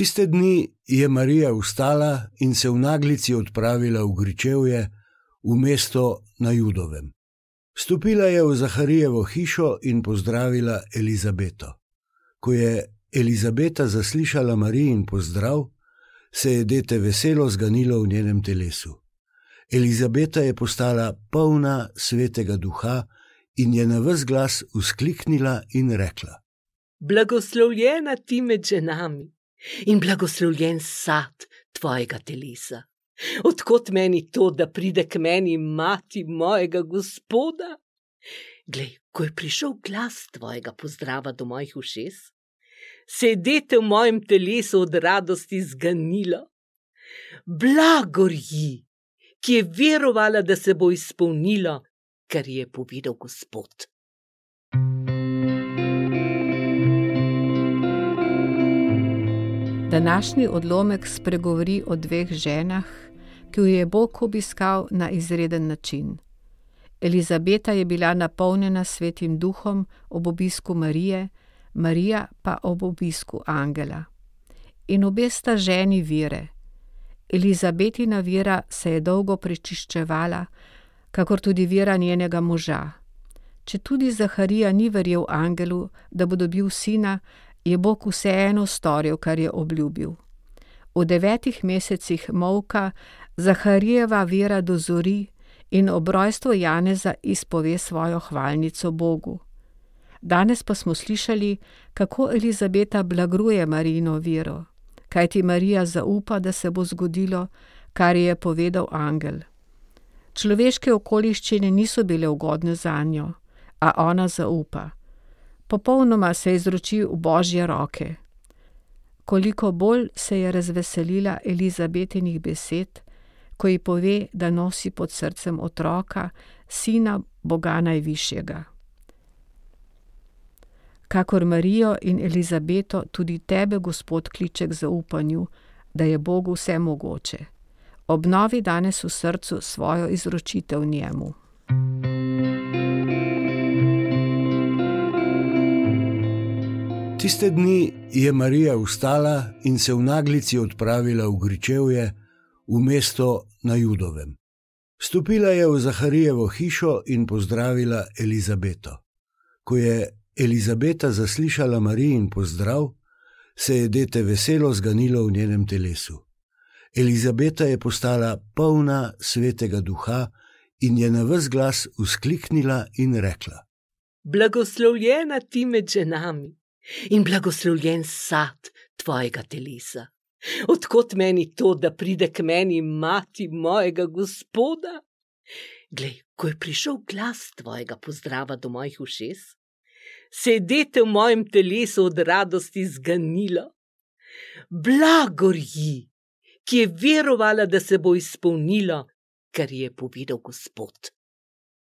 Tiste dni je Marija vstala in se v naglici odpravila v Gričevje, v mesto na Judovem. Stopila je v Zaharijevo hišo in pozdravila Elizabeto. Ko je Elizabeta zaslišala Marijin pozdrav, se je dete veselo zganilo v njenem telesu. Elizabeta je postala polna svetega duha in je na vse glas uskliknila in rekla: Blagoslovljena ti med ženami in blagoslovljen sad tvojega telesa. Odkot meni to, da pride k meni mati mojega gospoda? Glej, ko je prišel glas tvojega pozdrava do mojih ušes, se je dete v mojem telesu od radosti zganilo. Blagor ji, ki je verovala, da se bo izpolnilo, kar je povedal Gospod. Današnji odlomek spregovori o dveh ženah, ki jo je Bog obiskal na izreden način. Elizabeta je bila napolnjena svetim duhom ob obisku Marije, Marija pa ob obisku Angela. In obe sta ženi vire. Elizabetina vira se je dolgo prečiščevala, kakor tudi vira njenega moža. Če tudi Zaharija ni verjel Angelu, da bo dobil sina, je Bog vseeno storil, kar je obljubil. V devetih mesecih molka Zaharijeva vera dozori in ob rojstvu Janeza izpove svojo hvalnico Bogu. Danes pa smo slišali, kako Elizabeta blagruje Marijino vero, kajti Marija zaupa, da se bo zgodilo, kar je povedal angel. Človeške okoliščine niso bile ugodne za njo, a ona zaupa. Popolnoma se izroči v božje roke. Koliko bolj se je razveselila Elizabetinih besed, ko ji pove, da nosi pod srcem otroka, sina Boga Najvišjega. Kakor Marijo in Elizabeto, tudi tebe Gospod kliče k zaupanju, da je Bogu vse mogoče. Obnovi danes v srcu svojo izročitev njemu. Tiste dni je Marija vstala in se v naglici odpravila v Gričevje, v mesto na Judovem. Stopila je v Zaharijevo hišo in pozdravila Elizabeto. Ko je Elizabeta zaslišala Marijin pozdrav, se je dete veselo zganilo v njenem telesu. Elizabeta je postala polna svetega duha in je na vse glas uskliknila in rekla: Blagoslovljena ti med ženami in blagoslovljen sad tvojega telesa. Odkot meni to, da pride k meni mati mojega gospoda? Glej, ko je prišel glas tvojega pozdrava do mojih ušes, se je dete v mojem telesu od radosti zganilo. Blagor ji, ki je verovala, da se bo izpolnilo, kar je povedal Gospod.